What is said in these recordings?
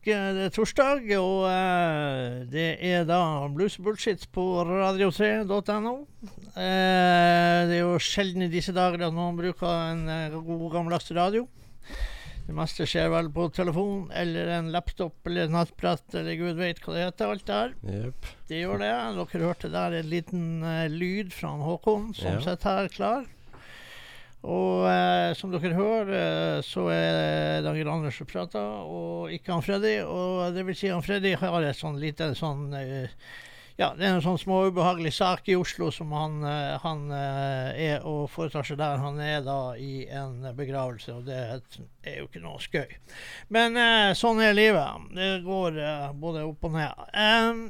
Det er torsdag, og eh, det er da bluesbullshit på radio3.no. Eh, det er jo sjelden i disse dager at noen bruker en eh, god gammeldags radio. Det meste skjer vel på telefon eller en laptop eller nettbrett eller gud vet hva det heter. Alt det her. Jepp. Det gjør det. Dere hørte der en liten uh, lyd fra Håkon som Ja. sitter her klar. Og eh, som dere hører, eh, så er det Dagil Anders som prater, og ikke han Freddy. Og det vil si han Freddy har et sånn lite sånn eh, Ja, det er en sånn små ubehagelig sak i Oslo som han, eh, han er og foretar seg der. Han er da i en begravelse, og det er jo ikke noe skøy. Men sånn er livet. Det går både opp og ned. Em,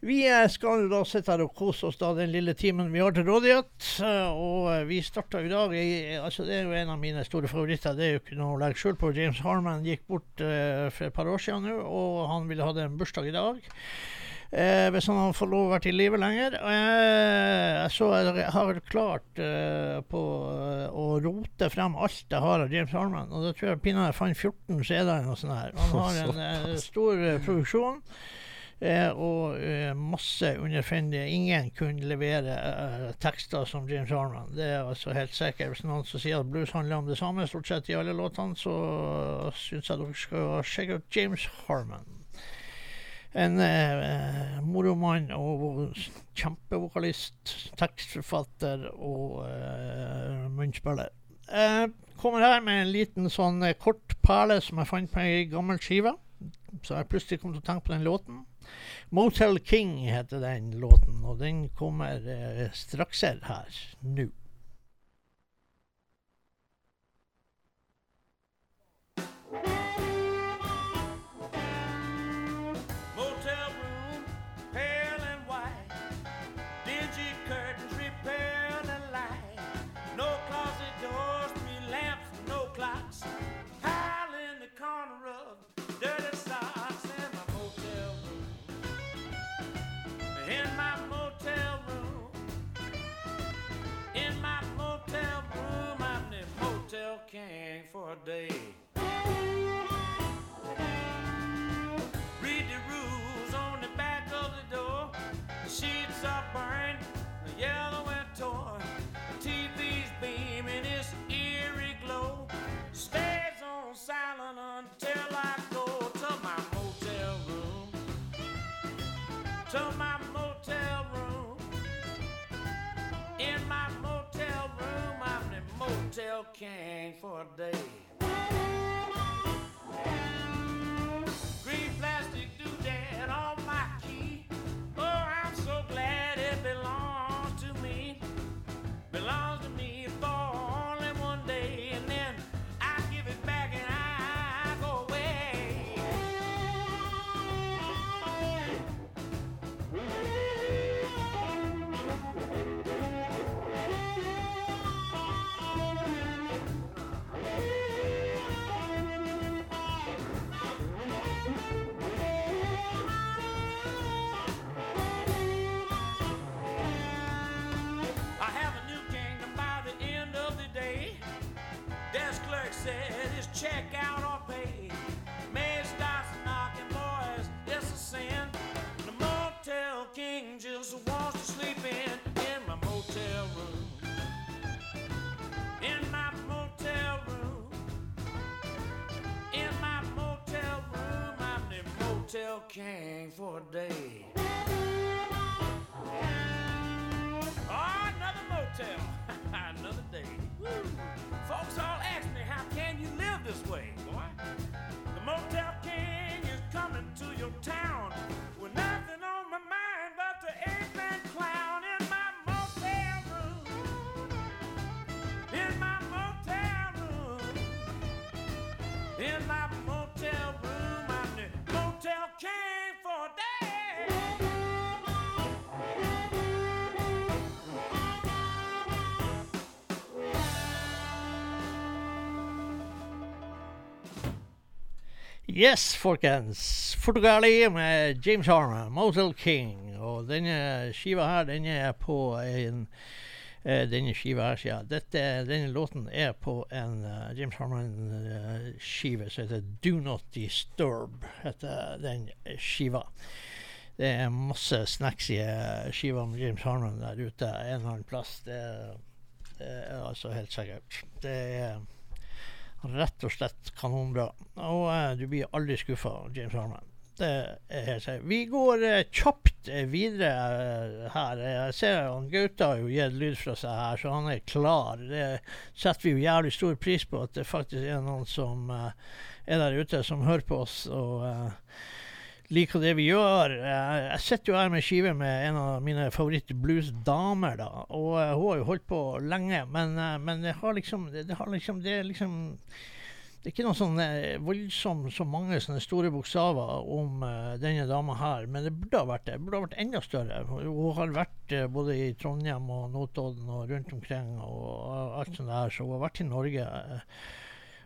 vi eh, skal da sitte her og kose oss da den lille timen vi har til rådighet. eh, Og eh, vi starta i dag i, altså Det er jo en av mine store favoritter. Det er jo ikke noe å legge skjul på. James Harman gikk bort eh, for et par år siden nå, og han ville ha en bursdag i dag. Eh, hvis han får lov å være i live lenger. Eh, så jeg har klart eh, på å rote frem alt jeg har av James Harman. Og da tror jeg pinadø jeg fant 14 CD-er eller noe sånt. her. Han har en stor produksjon. Eh, og eh, masse underfundige. Ingen kunne levere eh, tekster som James Harman. Det er altså helt sikkert. Hvis noen som sier at blues handler om det samme stort sett i alle låtene, så syns jeg dere skal sjekke ut James Harman. En eh, moromann og kjempevokalist, tekstforfatter og eh, munnspiller. Jeg kommer her med en liten sånn kort perle som jeg fant på ei gammel skive. Så jeg plutselig kom til å tenke på den låten. Motel King heter den låten, og den kommer eh, straks her nå. Motel a day. Motel king for a day. Said it's check out or pay. Maid starts knocking, boys, it's a sin. The motel king just wants to sleep in in my motel room. In my motel room. In my motel room, I'm the motel king for a day. Yes, folkens. Portugali med James Harman, Motel King. Og denne skiva her, den er på en Denne skiva her, siden. Denne låten er på en eh, James Harman-skive som heter Do Not Disturb. heter den skiva. Det er masse snacksy skiver med James Harman der ute en eller annen plass. Det, det er altså helt sikkert. Det er rett og slett kanonbra. Og uh, du blir aldri skuffa James Harman. Helt. Vi går eh, kjapt eh, videre eh, her. Jeg ser han Gaute har jo gitt lyd fra seg her, så han er klar. Det setter vi jo jævlig stor pris på, at det faktisk er noen som eh, er der ute som hører på oss. og eh, liker det vi gjør. Eh, Jeg sitter jo her med skive med en av mine favoritt-blues-damer, da. Og eh, hun har jo holdt på lenge, men, eh, men det har liksom det har liksom Det er liksom det er ikke noe sånn eh, voldsomt så mange sånne store bokstaver om uh, denne dama her, men det burde ha vært det. Det burde ha vært enda større. Hun har vært uh, både i Trondheim og Notodden og rundt omkring og alt sånt der, så hun har vært i Norge.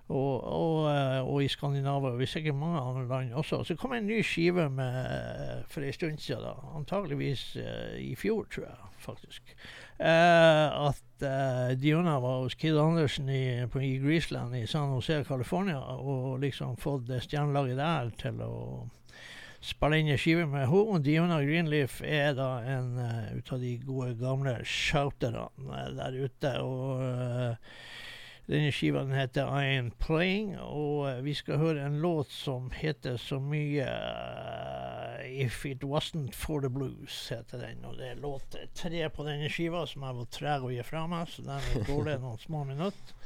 og, og, og i Skandinavia, og i sikkert mange andre land også. Så kom en ny skive med, for en stund siden, antageligvis i fjor, tror jeg faktisk. Eh, at eh, Diona var hos Kid Andersen i, på, i Greaseland i San Jose, California, og liksom fått stjernelaget der til å spille inn en skive med henne. Diona Greenleaf er da en uh, ut av de gode, gamle shouterne der ute. og... eh, denne skiva den heter I Am Playing, og eh, vi skal høre en låt som heter så mye eh, If It Wasn't For The Blues, heter den. Og det er låt tre på denne skiva som jeg var treg å gi fra meg, så den går det noen små minutter.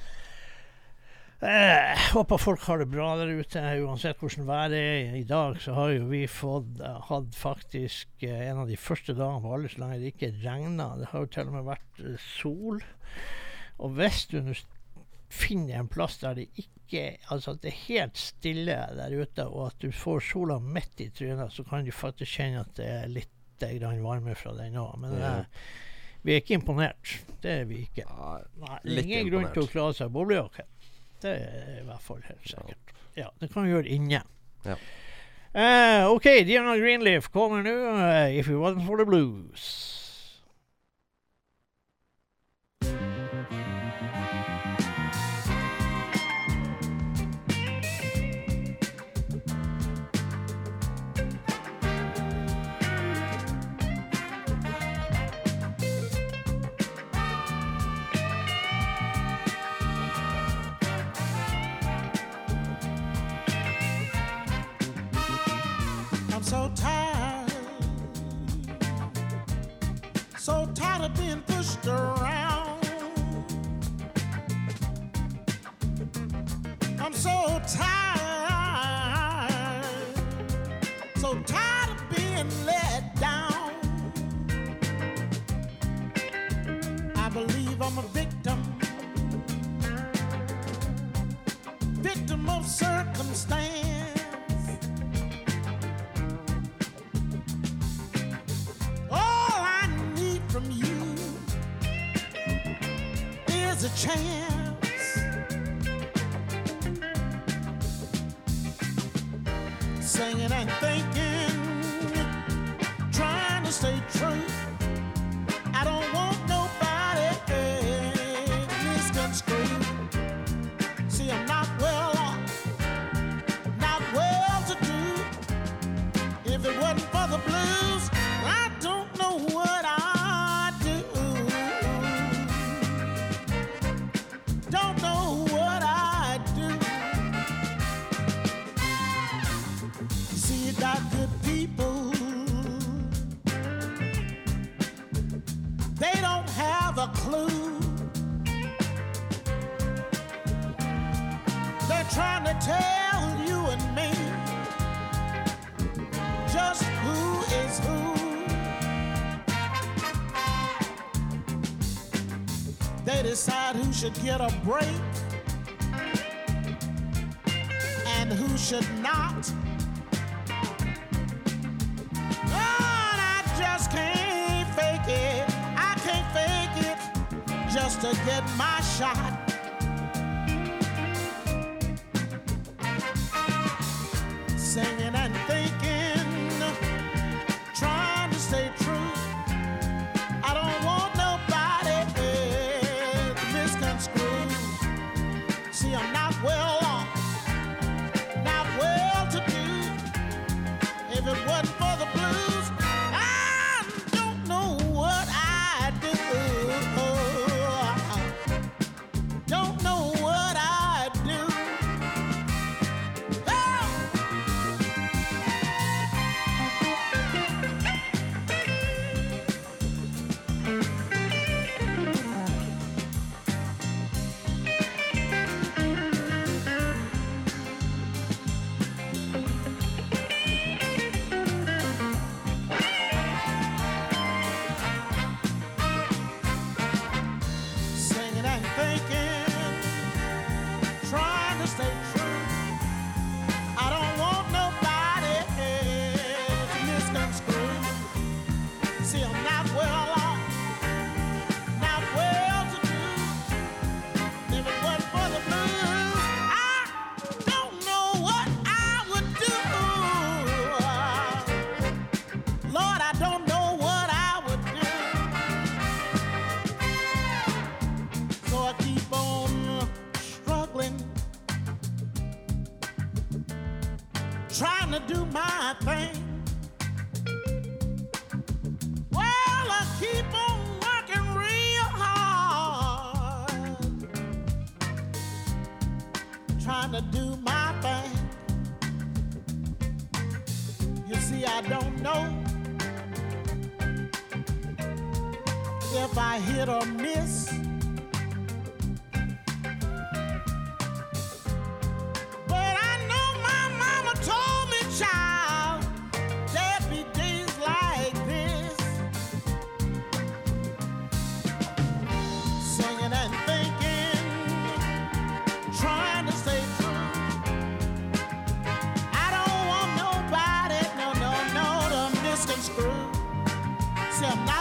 Eh, håper folk har det bra der ute, uansett hvordan været er. I dag så har jo vi fått eh, hatt faktisk en av de første dagene på alle så lenge det ikke regna. Det har jo til og med vært sol. Og hvis du finner en plass der det ikke Altså at det er helt stille der ute, og at du får sola midt i trynet, så kan du faktisk kjenne at det er litt grann varme fra den òg. Men Ja. eh, vi er ikke imponert. Det er vi ikke. Nei, ingen grunn til å klare seg boblejakke. Det er i hvert fall helt sikkert. Ja, det kan vi gjøre inne. Ja. Eh, OK, Diana Greenleaf kommer nå. uh, 'If It Wasn't For The Blues'. So tired, so tired of being let down. I believe I'm a victim, victim of circumstance. All I need from you is a chance. Decide who should get a break and who should not. And I just can't fake it. I can't fake it just to get my shot.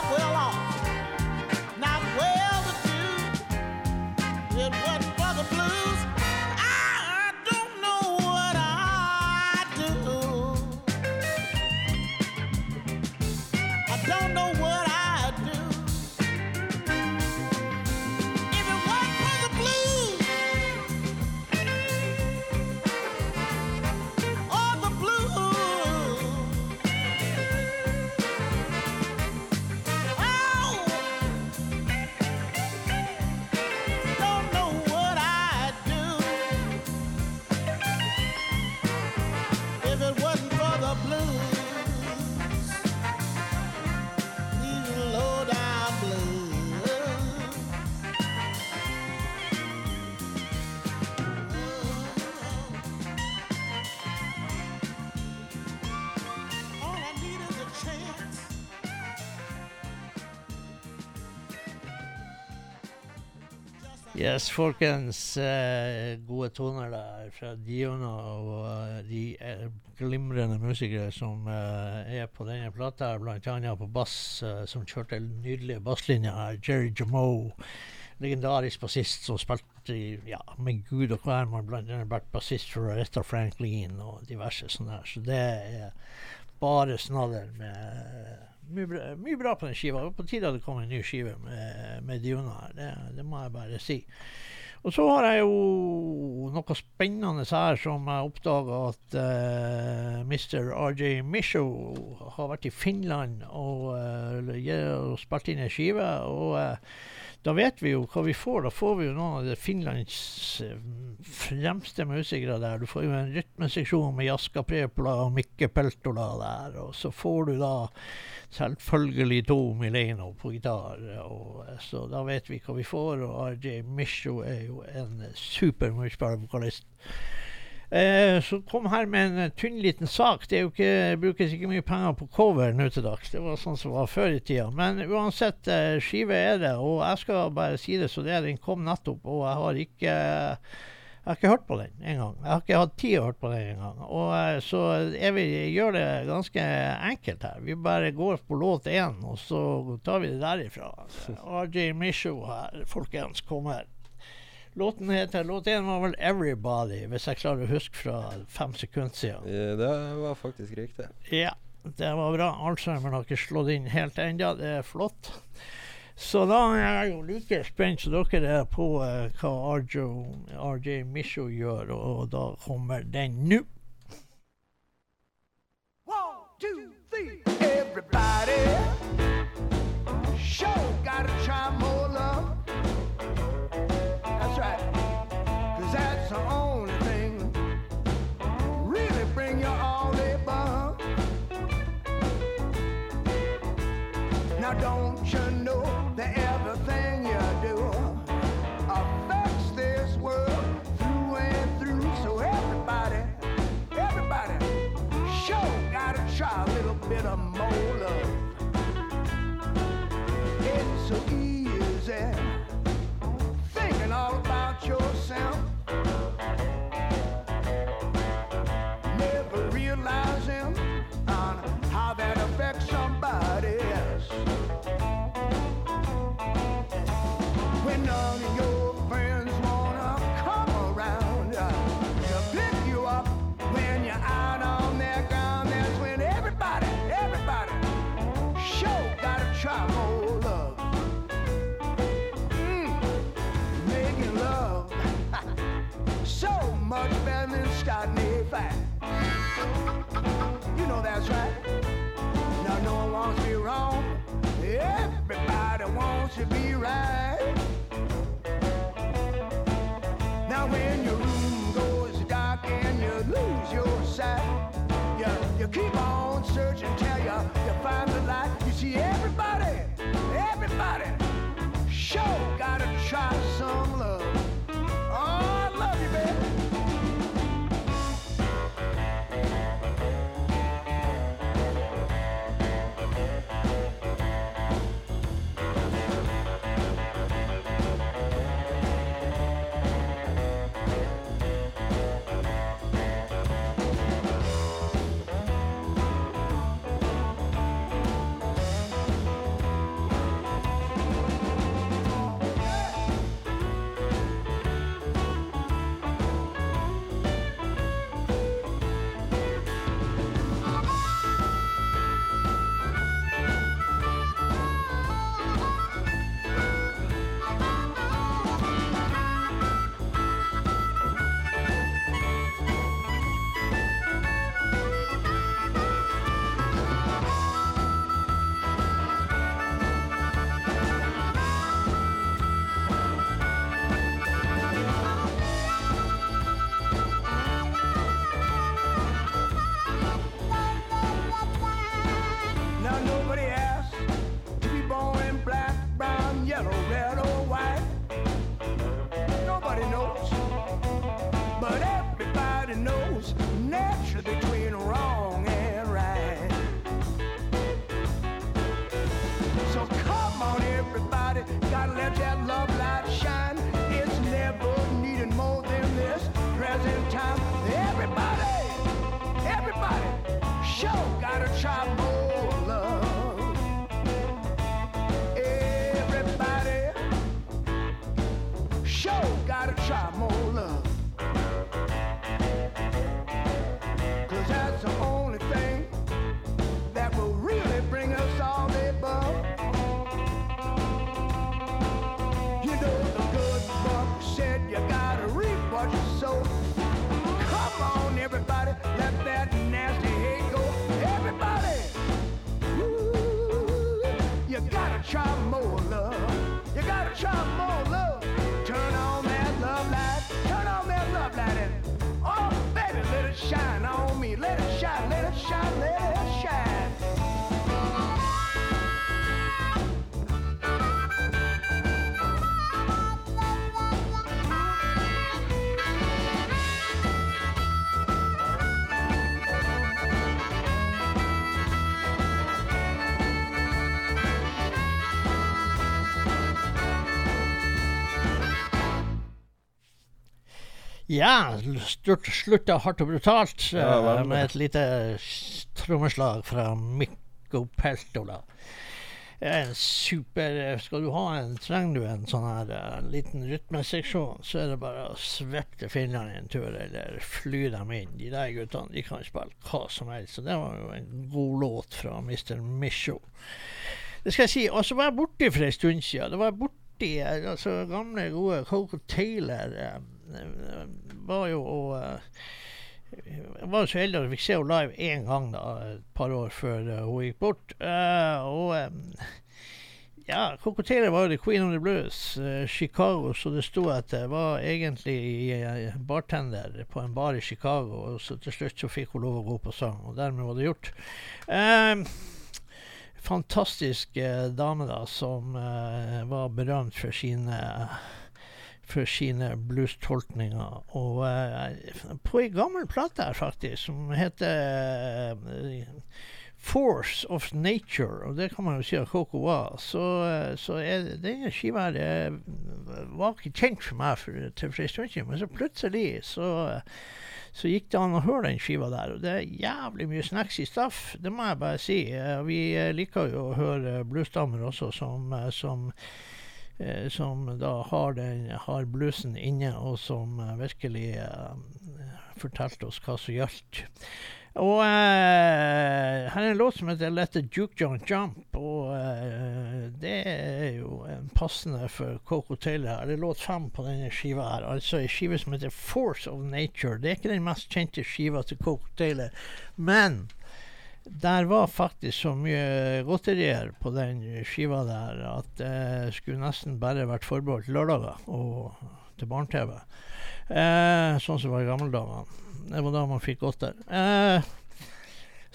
不要了。Yes, folkens. Eh, gode toner der fra Diona og eh, de eh, glimrende musikere som er på denne plata. Annet på bass, som kjørte nydelige basslinjer. Jerry Jamoe. Legendarisk bassist som spilte ja, med gud og hvermann. Annet vært bassist for Aretha Franklin og diverse sånne her. Så det er bare snadder med mye bra, mye bra på den skiva. På tide at det kom en ny skive med, med Diona her. Det, det må jeg bare si. Og så har jeg jo noe spennende her som jeg oppdaga at uh, Mr. RJ Misho har vært i Finland og, uh, og spilt inn ei skive. Og uh, da vet vi jo hva vi får. Da får vi jo noen av Finlands eh, fremste musikere der. Du får jo en rytmeseksjon med Jaska Prepola og Mikke Peltola der. Og så får du da selvfølgelig to Mileno på gitar. Og, eh, så da vet vi hva vi får. Og RJ Misho er jo en super vokalist. Eh, så kom her med en eh, tynn liten sak. Det ikke, brukes ikke mye penger på cover nå til dags. Det var sånn som var før i tida. Men uansett, eh, skive er det. Og jeg skal bare si det så det er. Den kom nettopp, og jeg har ikke jeg har ikke hørt på den engang. Jeg har ikke hatt tid å høre på den engang. Så jeg vil gjøre det ganske enkelt her. Vi bare går på låt én, og så tar vi det derifra. RJ Misho her, folkens, kommer. Låten heter Låt én var vel 'Everybody', hvis jeg klarer å huske fra fem sekunder siden. Eh, Det var faktisk riktig. Ja, det var bra. Alzheimer har ikke slått inn helt ennå. Det er flott. Så da er jeg jo like spent som dere er på eh, hva RJ, RJ Misho gjør, og da kommer den nå. One, two, three. Everybody, sure gotta Now don't child. Try more love. You gotta try more love. Turn on that love light. Turn on that love light and oh baby, let it shine on me. Let it shine, let it shine, let it shine. Ja, slutta hardt og brutalt Ja, eh, med et lite trommeslag fra Mikko Peltola. En super eh, Skal du ha en, trenger du en sånn her uh, liten rytmeseksjon, så er det bare å sveppe til Finland en tur, eller fly dem inn. De der guttene de kan spille hva som helst. Så det var jo en god låt fra Mr. Misho. Det skal jeg si. Og så var jeg borte for en stund siden. Det var jeg borte i eh, altså, gamle, gode Coco Taylor. Eh, eh, var jo og eh, jeg var så heldig at jeg fikk se henne live én gang da, et par år før eh, hun gikk bort. Uh, og um, ja, Taylor var jo the queen of the blues. Uh, Chicago, så det sto at jeg var egentlig bartender på en bar i Chicago. Og så til slutt så fikk hun lov å gå på sang, og dermed var det gjort. Eh, fantastisk dame da, som var berømt for sine for sine blues-tolkninger. Og uh, på ei gammel plate her, faktisk, som heter uh, Force of Nature, og det kan man jo si at Coco var, så, eh, så er denne skiva her var ikke kjent for meg for, til for en stund siden, men så plutselig så så gikk det an å høre den skiva der, og det er jævlig mye snacks i stuff. Det må jeg bare si. Vi liker jo å høre bluesdamer også som, som som da har, den, har bluesen inne, og som eh, virkelig eh, fortalte oss hva som gjaldt. Og eh, her er en låt som heter 'Let the Juke John Jump', og eh, det er jo en passende for Coco Taylor. Det er låt fem på denne skiva her, altså en skive som heter 'Force of Nature'. Det er ikke den mest kjente skiva til Coco Taylor, men der var faktisk så mye godterier på den skiva der at det skulle nesten bare vært forbeholdt lørdager og til barne-TV. Eh, sånn som var i gamle dager. Det var da man fikk godter. Eh,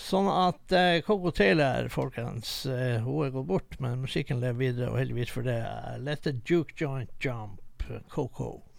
sånn at eh, Coco Taylor, folkens, eh, hun er gått bort, men musikken lever videre, og heldigvis for det. Let the Duke Joint Jump, Coco.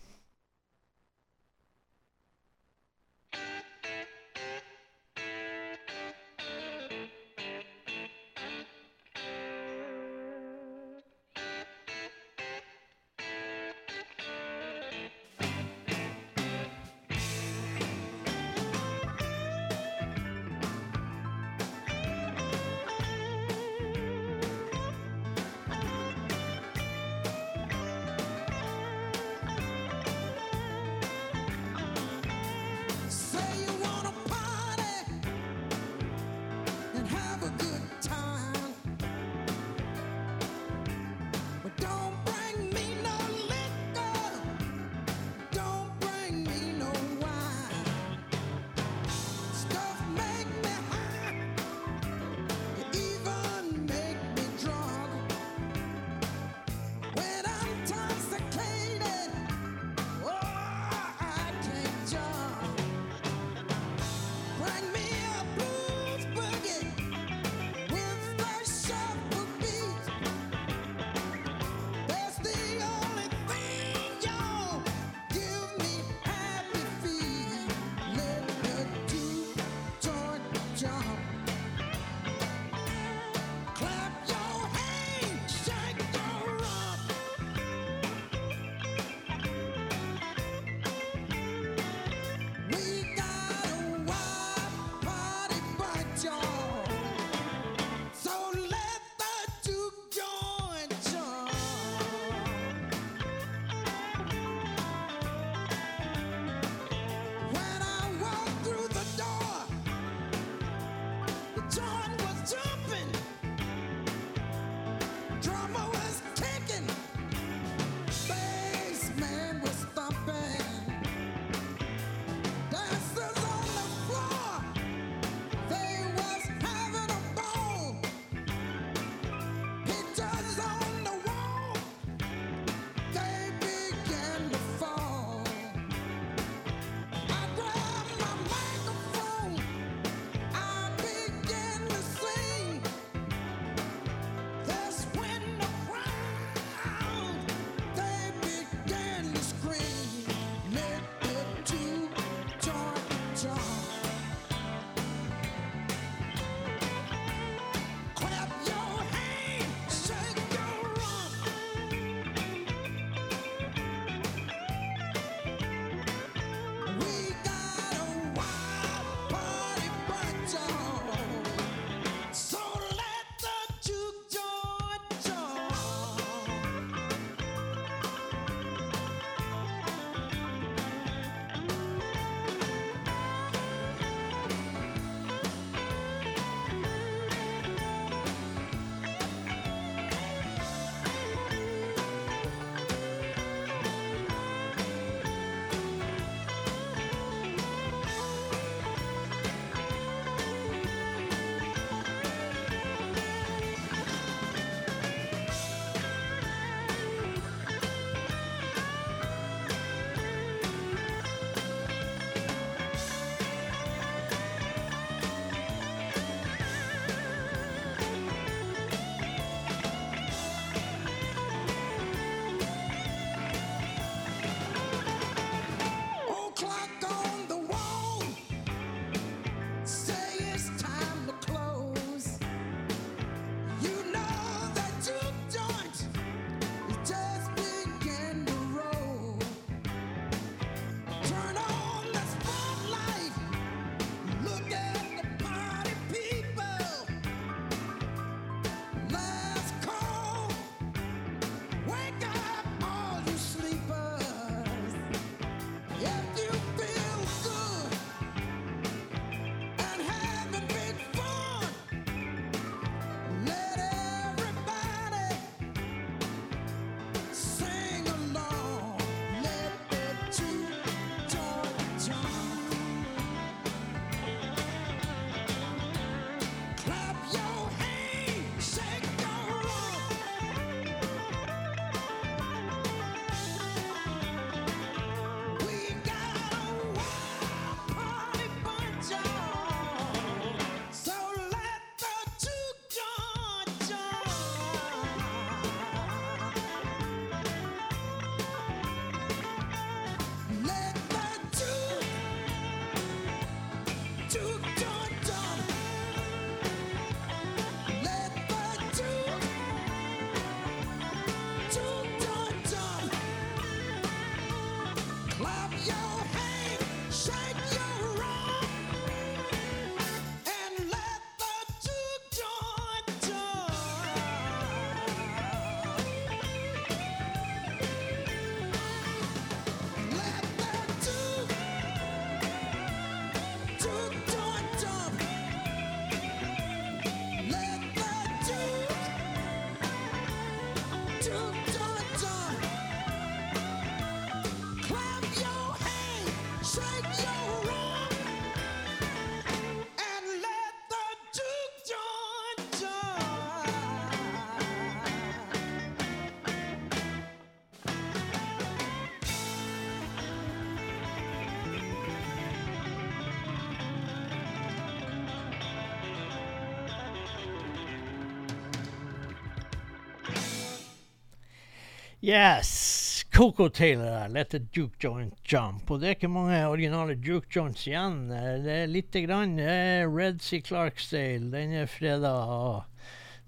Yes! Coco Taylor 'Let the Juke Joint Jump'. Og det er ikke mange originale juke joints igjen. Eh, Det er lite grann. Er Red Sea Clarksdale. Den er freda av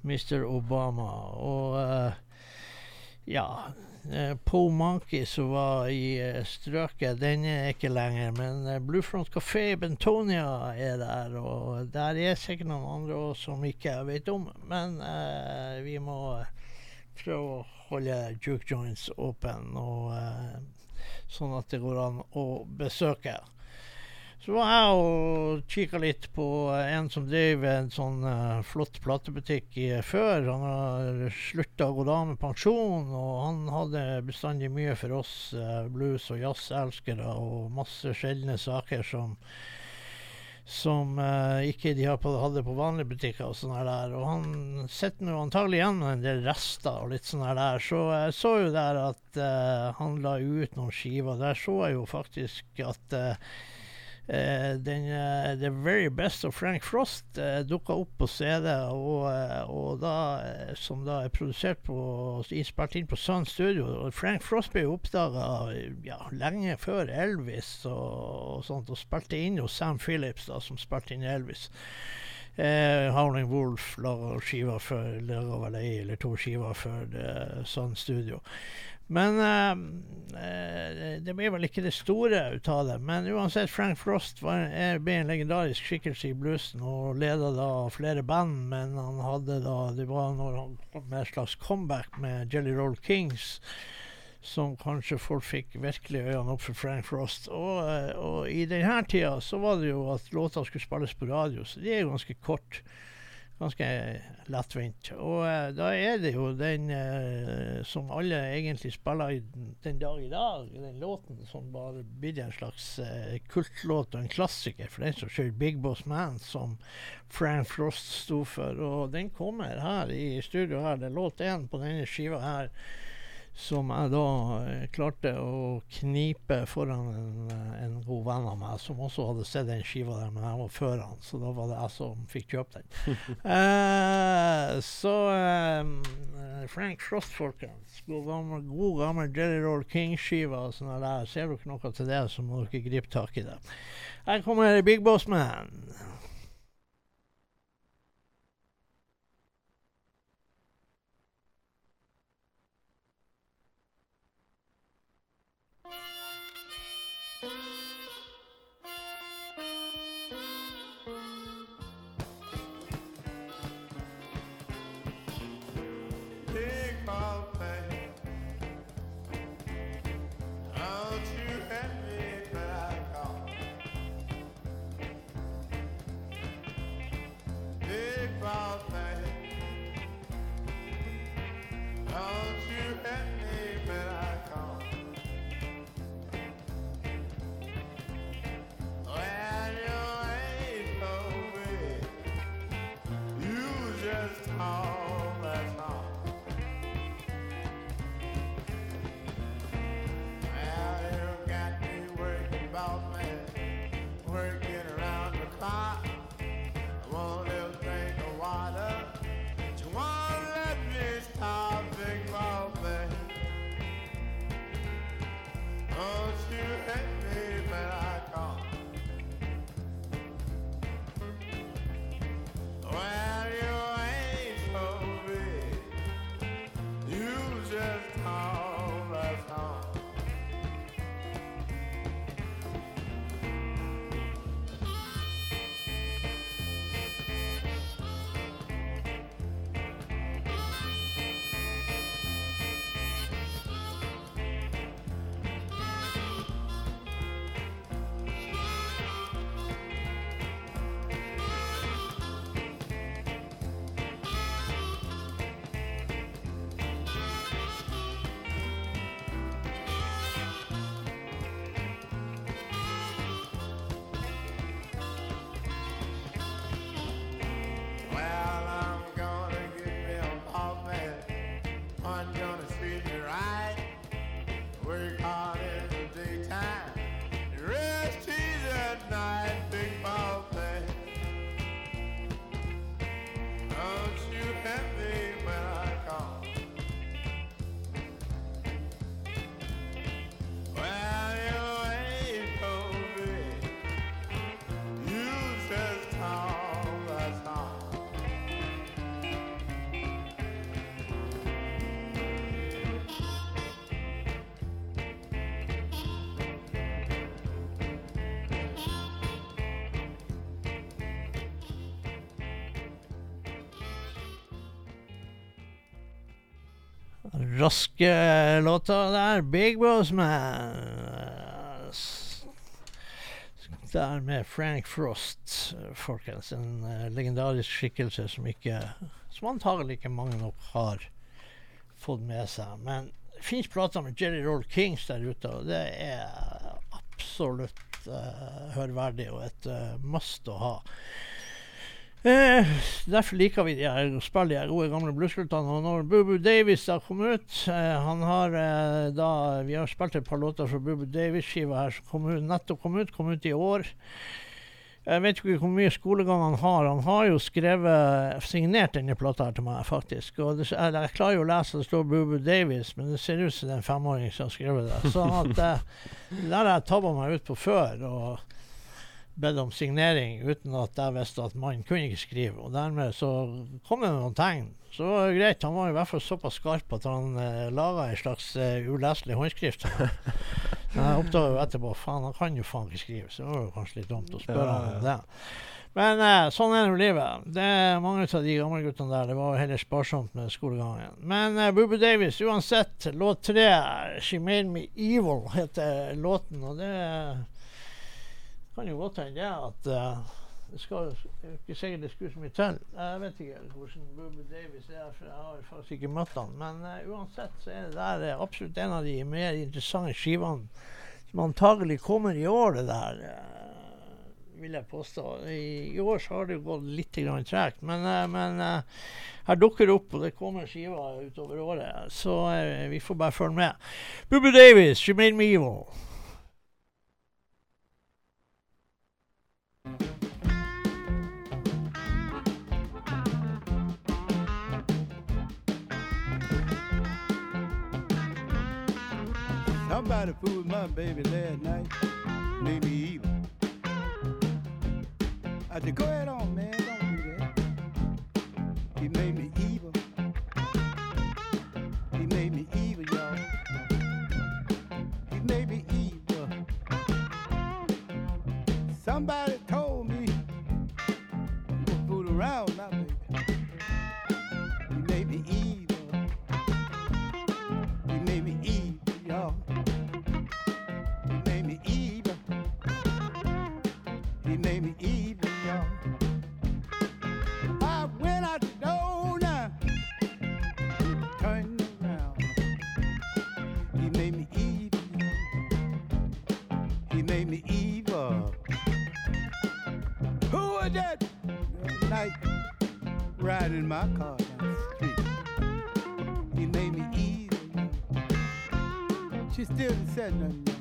Mr. Obama. Og uh, ja eh, Po Monkey som var i eh, strøket, den er ikke lenger. Men eh, Bluefront Café i Bentonia er der. Og der er sikkert noen andre også som ikke jeg vet om. Men eh, vi må eh, prøve å holde juke joints åpen, og, eh, sånn at det går an å besøke. Så var jeg og kikka litt på en som drev en sånn uh, flott platebutikk i, før. Han har slutta å gå av med pensjon, og han hadde bestandig mye for oss uh, blues- og jazzelskere, og masse sjeldne saker som som uh, ikke de på, hadde på vanlige butikker. og sånn her der. Og han sitter nå antagelig igjen med en del rester og litt sånn her der. Så jeg så jo der at uh, han la ut noen skiver. Der så jeg jo faktisk at eh, den eh, The Very Best of Frank Frost uh, dukka opp på CD, og, eh, og da, eh, som da er produsert på innspilt inn på Sun Studio. Og Frank Frost ble oppdaga ja, lenge før Elvis og, og sånt, og spilte inn hos Sam Phillips, da, som spilte inn Elvis. Eh, Howling Wolf lager skiver for lager vel ei eller to skiver for sånn Studio. Men eh, eh, det blir vel ikke det store ut av det. Men uansett, Frank Frost var, er, ble en legendarisk skikkelse i bluesen og leda da flere band. Men han hadde da Det var når han kom med et slags comeback med Jelly Roll Kings som kanskje folk fikk virkelig øynene opp for Frank Frost. Og, eh, og i denne tida så var det jo at låta skulle spilles på radio, så de er jo ganske kort. Ganske lettvint. Og uh, da er det jo den uh, som alle egentlig spiller i den dag i dag, den låten som bare blir en slags uh, kultlåt og en klassiker for den som skyld, Big Boss Man, som Frank Frost sto for. Og den kommer her i studio her. Det er låt én på denne skiva her som jeg da eh, klarte å knipe foran en, eh, en god venn av meg, som også hadde sett den skiva der, men jeg var før han, så da var det jeg som fikk kjøpt den. uh, så um, Frank Frost, folkens. God gammel, god gammel Jelly Roll King-skiva og sånn der. Ser dere noe til det, så må dere gripe tak i det. Her kommer Big Boss Man. Raske låter der. Big Boss Man. Der med Frank Frost, folkens. En eh, legendarisk skikkelse som ikke Som antagelig ikke mange nok har fått med seg. Men det fins plater med Jerry Roll Kings der ute, og det er absolutt uh, hørverdig og et uh, must å ha. Eh, derfor liker vi de her, å spille de gode gamle bluesgruppene. Og når Bubu Davis da kom ut eh, Han har eh, da Vi har spilt et par låter fra Bubu Davis-skiva her som kom ut, nettopp kom ut. Kom ut i år. Jeg vet ikke hvor mye skolegang han har. Han har jo skrevet signert denne plata til meg, faktisk. Og det, jeg, jeg klarer jo å lese det står Bubu Davis, men det ser ut som det er en femåring som har skrevet det. Sånn at eh, det der har jeg tabba meg ut på før. og bedt om signering uten at jeg visste at mannen kunne ikke skrive. Og dermed så kom det noen tegn. Så var det greit. Han var i hvert fall såpass skarp at han eh, laga en slags eh, uleselig håndskrift. Men jeg oppdaga jo etterpå faen, han kan jo faen ikke skrive, så det var jo kanskje litt dumt å spørre Ja, han om det. Men eh, sånn er nå livet. Det er Mange av de gamle guttene der, det var heller sparsomt med skolegangen. Men eh, Booby Davis, uansett, låt tre, 'She Made Me Evil', heter låten. Og det kan jo godt hende det at uh, det skal ikke sikkert det skulle så mye til. Jeg vet ikke hvordan Booby Davis er, for jeg har faktisk ikke møtt han. Men uh, uansett så er det der uh, absolutt en av de mer interessante skivene som antagelig kommer i år, det der. vil jeg påstå. I, I år så har det gått litt tregt, men, men her dukker det opp, og det kommer skiver utover året. Så vi får bare følge med. Booby Davis, She Made Me Evil. Somebody fooled my baby last night, made me evil. I said, go ahead on, man, don't do that. He made me evil. He made me evil, y'all. He made me evil. Somebody in my car down the street. He made me evil. She still say nothing.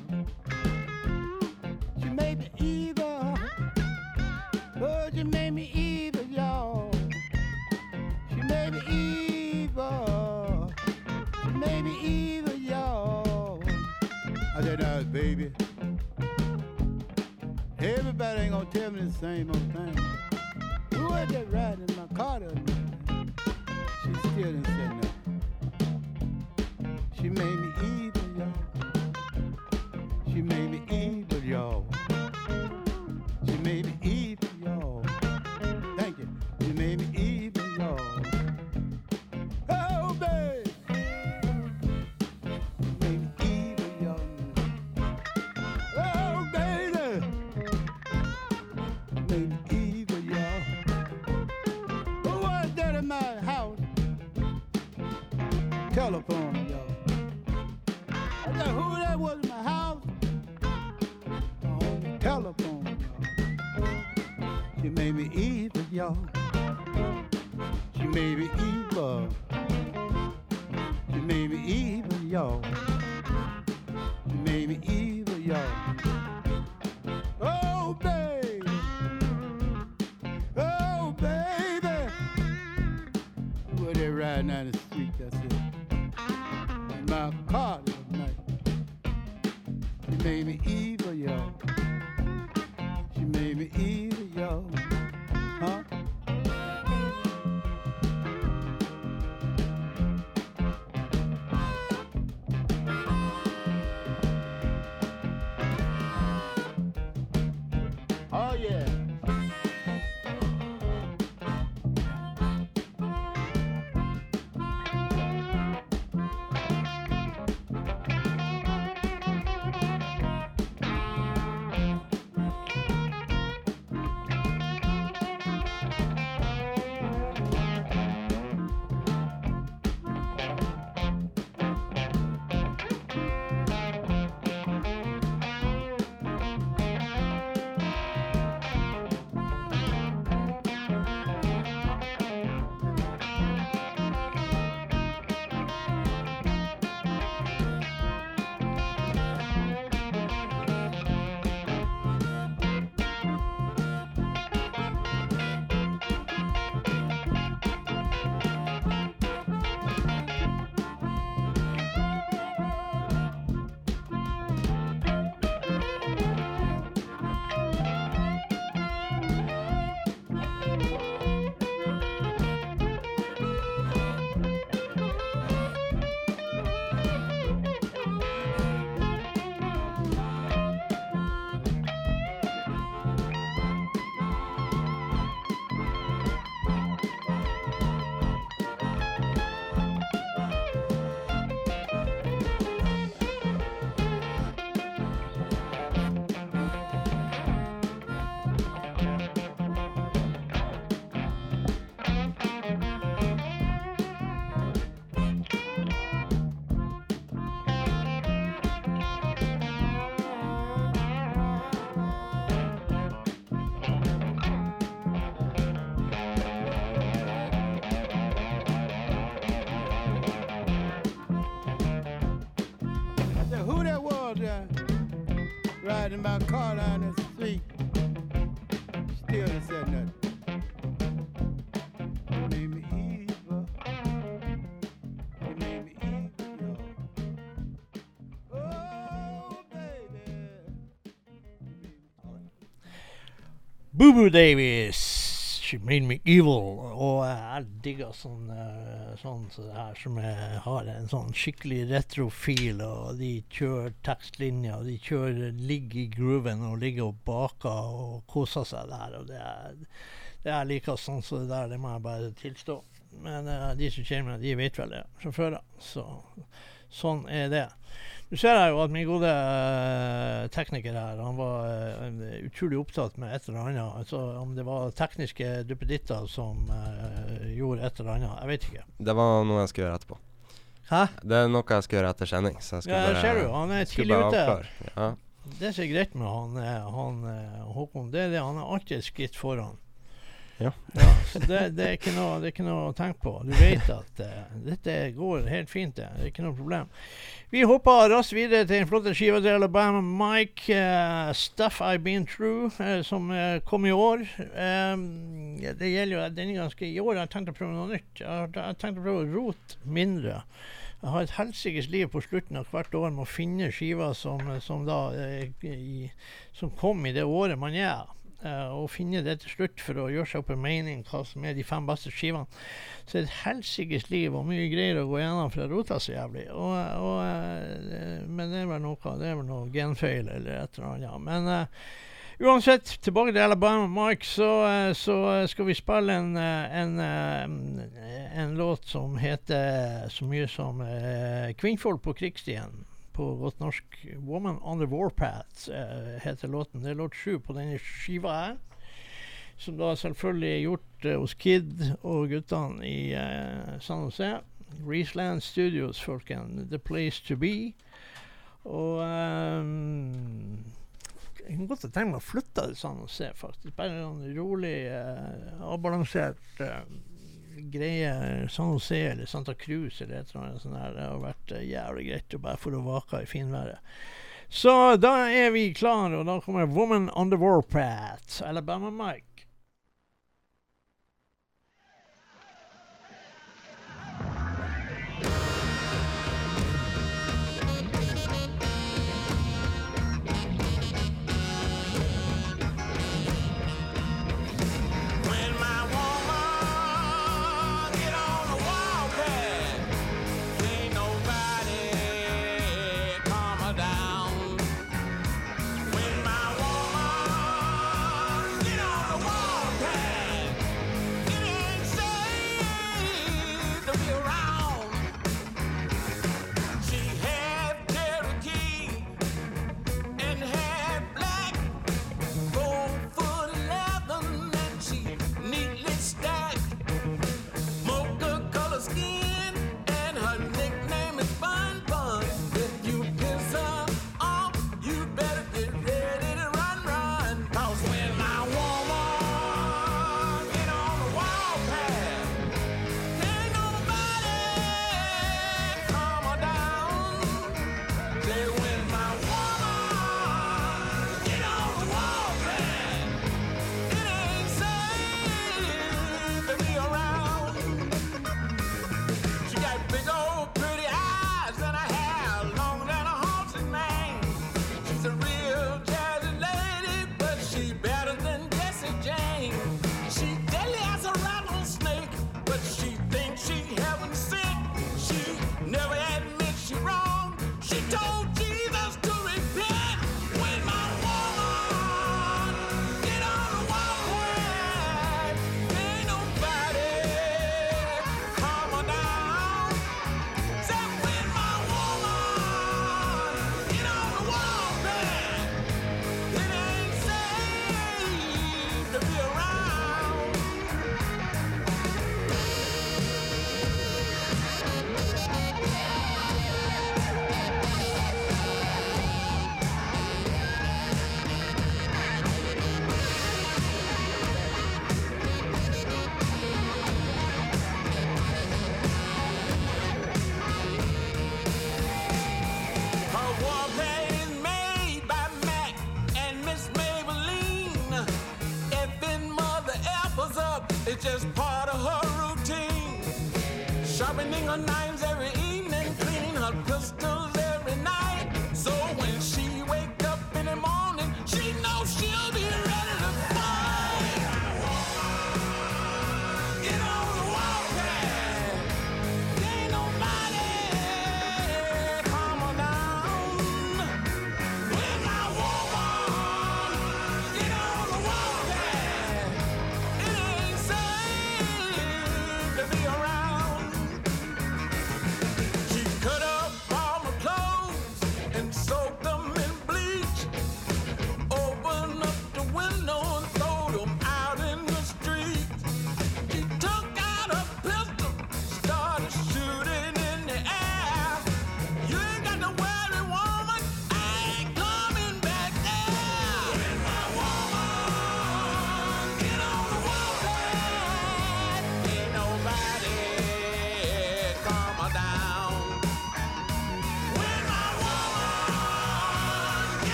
Riding my car down the street. Still didn't say nothing. You made me evil. You made me evil, yo. Oh, baby. Boo Boo Davies. She made me evil. Og jeg digger sånn, eh, sånn så her som er, har en sånn skikkelig retrofil, og de kjører tekstlinjer, og de kjører, ligger i grooven og ligger og baker og koser seg der. Og det er, det er like sånn som det der, det må jeg bare tilstå. Men uh, de som kjenner meg, de vet vel det fra før av. Så sånn er det. Du ser jeg jo at min gode eh, tekniker her, han var eh, utrolig opptatt med et eller annet. Altså om det var tekniske duppeditter som uh, gjorde et eller annet. Jeg vet ikke. Det var noe jeg skulle gjøre etterpå. Hæ? Det er noe jeg skal gjøre etter sending. Så jeg skal Ja, bare, ser du, han er tidlig ute. Ja. Det som er greit med han, han Håkon, det er det han er alltid et skritt foran. Ja. så det, det, er noe, det er ikke noe å tenke på. Du vet at uh, dette går helt fint. Det. det er ikke noe problem. Vi hopper raskt videre til en flott skive til Alabama Mike, uh, 'Stuff I've Been Through', uh, som kom i år. Um, det gjelder jo denne ganske I år har jeg tenkt å prøve noe nytt. Jeg har, jeg har tenkt å prøve å rote mindre. Jeg har et helsikes liv på slutten av hvert år med å finne skiver som, som, da, i, som kom i det året man er. Eh, og finne det til slutt for å gjøre seg opp en mening hva som er de fem beste skivene. Så det er et helsikes liv og mye greier å gå gjennom, for å rota så jævlig. Og, og, eh, men det er vel noe Det er vel noe genfeil eller et eller annet. Men uh, Uansett, tilbake til Alabama Mark, så, eh, så skal vi spille en, eh, en, eh, en låt som heter så mye som uh, 'Kvinnfolk på krigsstien'. På godt norsk 'Woman on the Warpath' uh, heter låten. Det er låt sju på denne skiva her. Som da selvfølgelig er gjort uh, hos Kid og guttene i uh, San Jose. Reesland Studios, folkens. The place to be. Og um, jeg kunne godt ha tenkt meg å flytte til San Jose, faktisk. Bare en rolig, avbalansert greie. San José eller Santa Cruz eller et eller annet sånt. der. Det har vært eh, jævlig greit å bare få vake i finværet. Så da er vi klare, og da kommer 'Woman on the Warpath', Alabama Mike.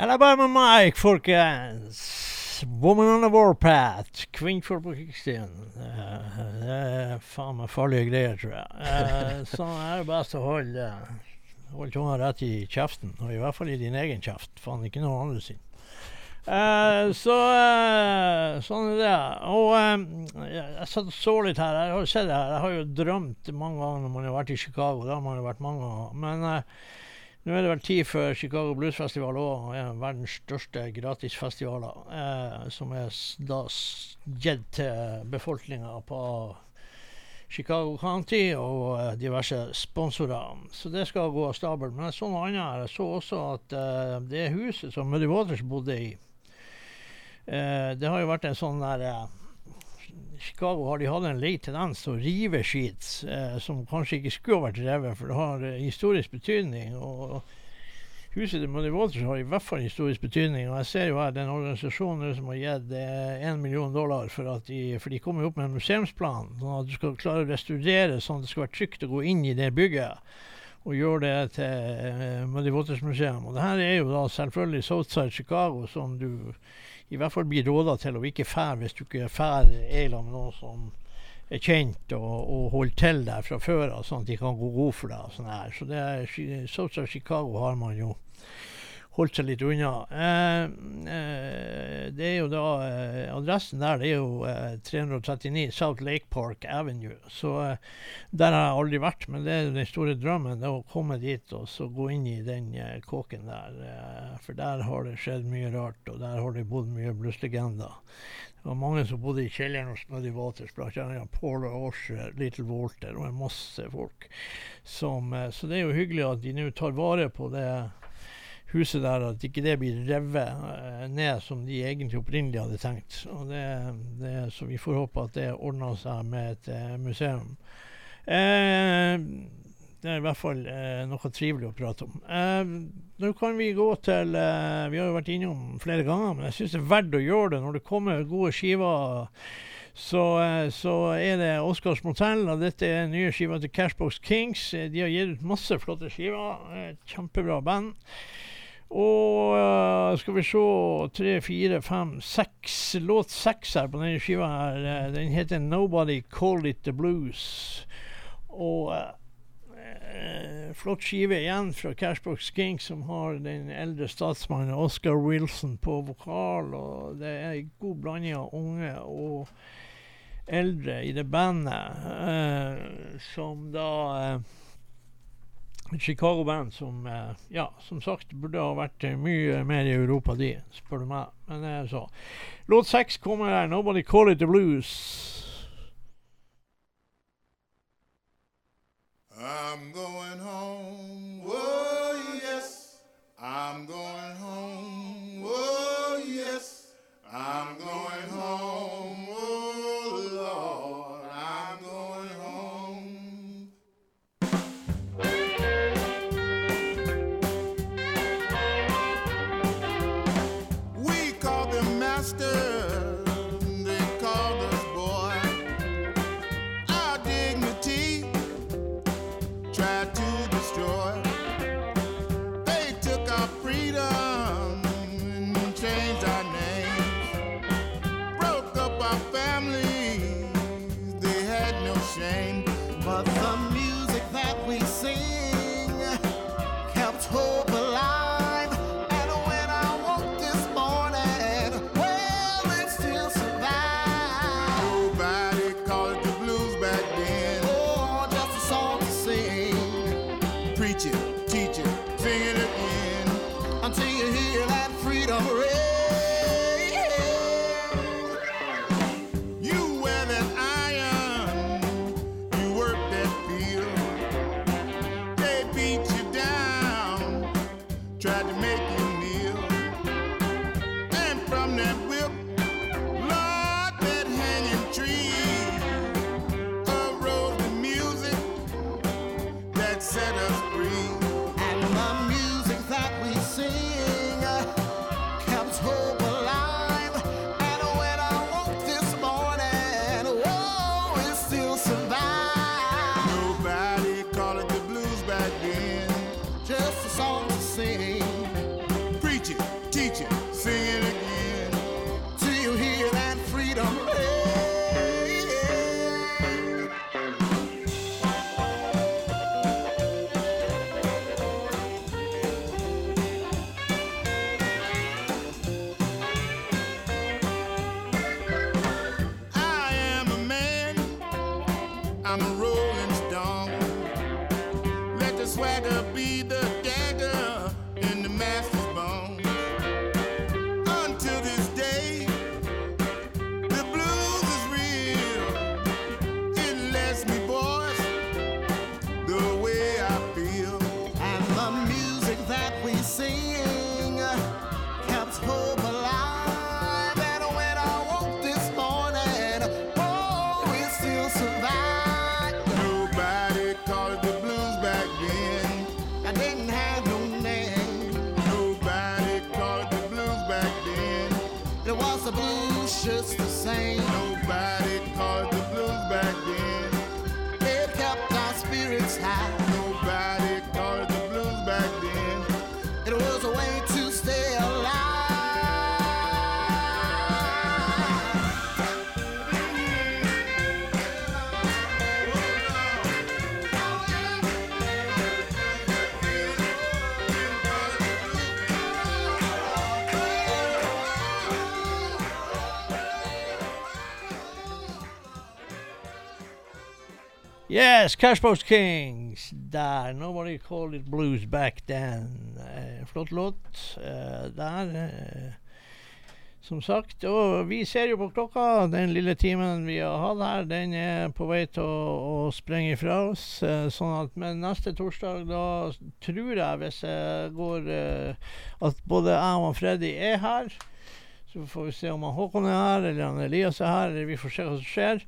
Alabama Mike, folkens. Woman on the Warpath. Kvinnfolk på krigsstien. Det er faen meg farlige greier, tror jeg. Uh, så er det best å holde, holde tunga rett i kjeften. Og i hvert fall i din egen kjeft. Faen, ikke noen andre sin. Uh, så uh, sånn er det. Og uh, jeg, satt og så litt her. Jeg har sett det her. Jeg har jo drømt mange ganger når man har vært i Chicago. Da har man jo vært mange ganger. Men nå er det vel tid for Chicago Blues Festival òg, verdens største gratisfestivaler. Eh, som er da gitt til befolkninga på Chicago County og eh, diverse sponsorer. Så det skal gå av stabelen. Men jeg så noe annet. Jeg så også at eh, det huset som Muddy Waters bodde i, eh, det har jo vært en sånn der eh, Chicago har de hatt en lei tendens til å rive skit eh, som kanskje ikke skulle vært revet, for det har eh, historisk betydning. og Huset til Muddy Waters har i hvert fall historisk betydning. og Jeg ser jo her den en organisasjon nå som har gitt én million dollar for at de for de kommer opp med en museumsplan. sånn at du skal klare å restaurere sånn at det skal være trygt å gå inn i det bygget. Og gjør det til Muddy Waters museum. Og det her er jo da selvfølgelig Southside Chicago, som du i hvert fall blir råda til å ikke fære hvis du ikke færer er sammen med noen som er kjent og, og holder til der fra før sånn at de kan gå god for deg. og sånn her. Så det er, Southside Chicago har man jo holdt seg litt unna. Eh, eh, det er jo da eh, Adressen der det er jo eh, 339 South Lake Park Avenue. Så der har jeg aldri vært, men det er den store drømmen. det er Å komme dit og så gå inn i den kåken der. For der har det skjedd mye rart, og der har det bodd mye blusslegender. Det var mange som bodde i kjelleren hos Muddy Waters, bl.a. Paul Osher, Little Walter og en masse folk. Som, så det er jo hyggelig at de nå tar vare på det huset der, at ikke det blir revet eh, ned som de egentlig opprinnelig hadde tenkt. Og det, det, så vi får håpe at det ordner seg med et eh, museum. Eh, det er i hvert fall eh, noe trivelig å prate om. Eh, nå kan vi gå til eh, Vi har jo vært innom flere ganger, men jeg syns det er verdt å gjøre det når det kommer gode skiver. Så, så er det Oscars Motel, og dette er nye skiva til Cashbox Kings. De har gitt ut masse flotte skiver. Kjempebra band. Og eh, skal vi se Tre, fire, fem, seks Låt seks her på denne skiva her. eh, Den heter 'Nobody Call It The Blues'. Og eh, flott skive igjen fra Cashbox King, som har den eldre statsmannen Oscar Wilson på vokal. Og det er en god blanding av unge og eldre i det bandet, eh, som da eh, Chicago-band som eh, ja, som sagt burde ha vært eh, mye mer i Europa, de, spør du meg. Men det er så. Låt seks kommer her. 'Nobody Call It The Blues'. I'm going Yes, Cashbox Kings. Der. Nobody called it blues back then. Eh, flott låt eh, der. eh, som sagt. Og vi ser jo på klokka. Den lille timen vi har hatt her, den er på vei til å, å sprenge ifra oss. eh, sånn at, men neste torsdag, da tror jeg, hvis jeg går eh, At både jeg og Freddy er her. Så får vi se om han Håkon er her, eller han Elias er her, eller vi får se hva som skjer.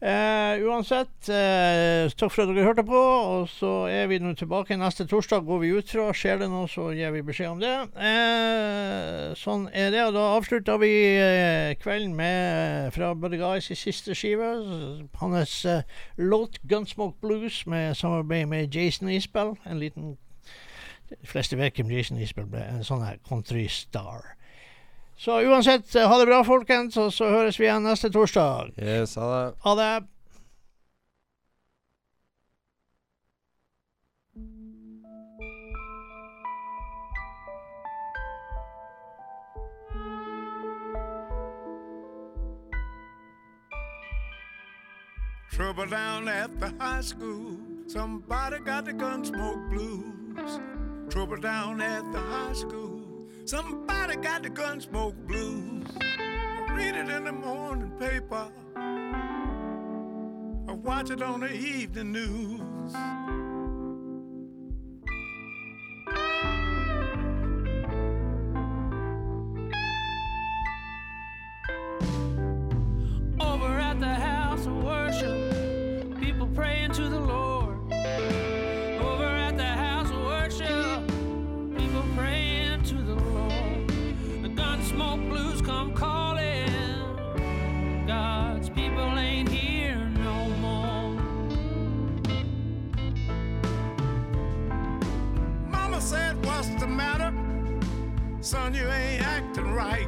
Eh, uansett, eh, takk for at dere hørte på. Og så er vi nå tilbake neste torsdag. Går vi ut fra. Skjer det noe, så gir vi beskjed om det. Eh, sånn er det. Og da avslutter vi eh, kvelden med fra Buddy Guys i siste skive. Hans eh, låt 'Gunsmoke Blues' med samarbeid med Jason Isbell. En liten De fleste vet hvem Jason Isbell ble. En sånn her countrystar. Så uansett, eh, ha det bra, folkens, og så høres vi igjen neste torsdag. Yes, ha det. Ha det. Trouble down at the high school. Somebody got the gunsmoke blues. Trouble down at the high school. Somebody got the gunsmoke blues. I read it in the morning paper. I watch it on the evening news. Son, you ain't acting right.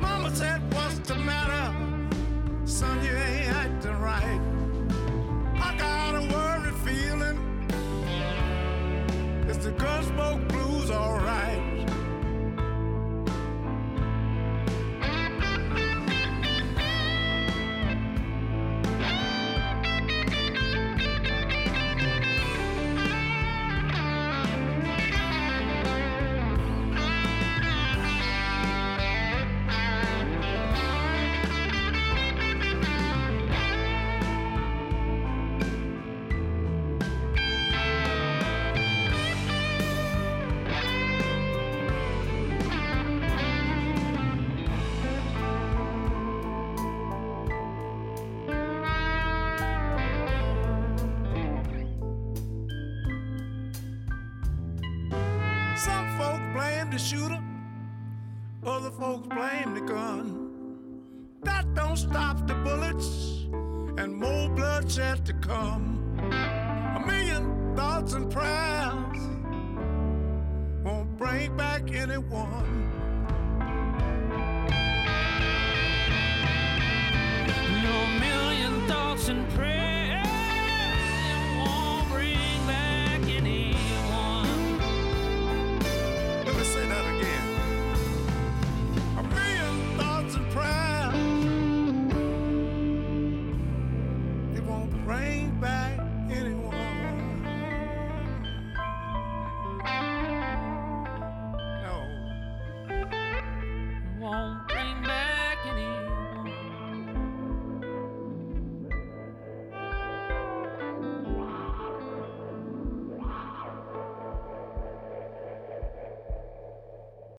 Mama said, What's the matter? Son, you ain't acting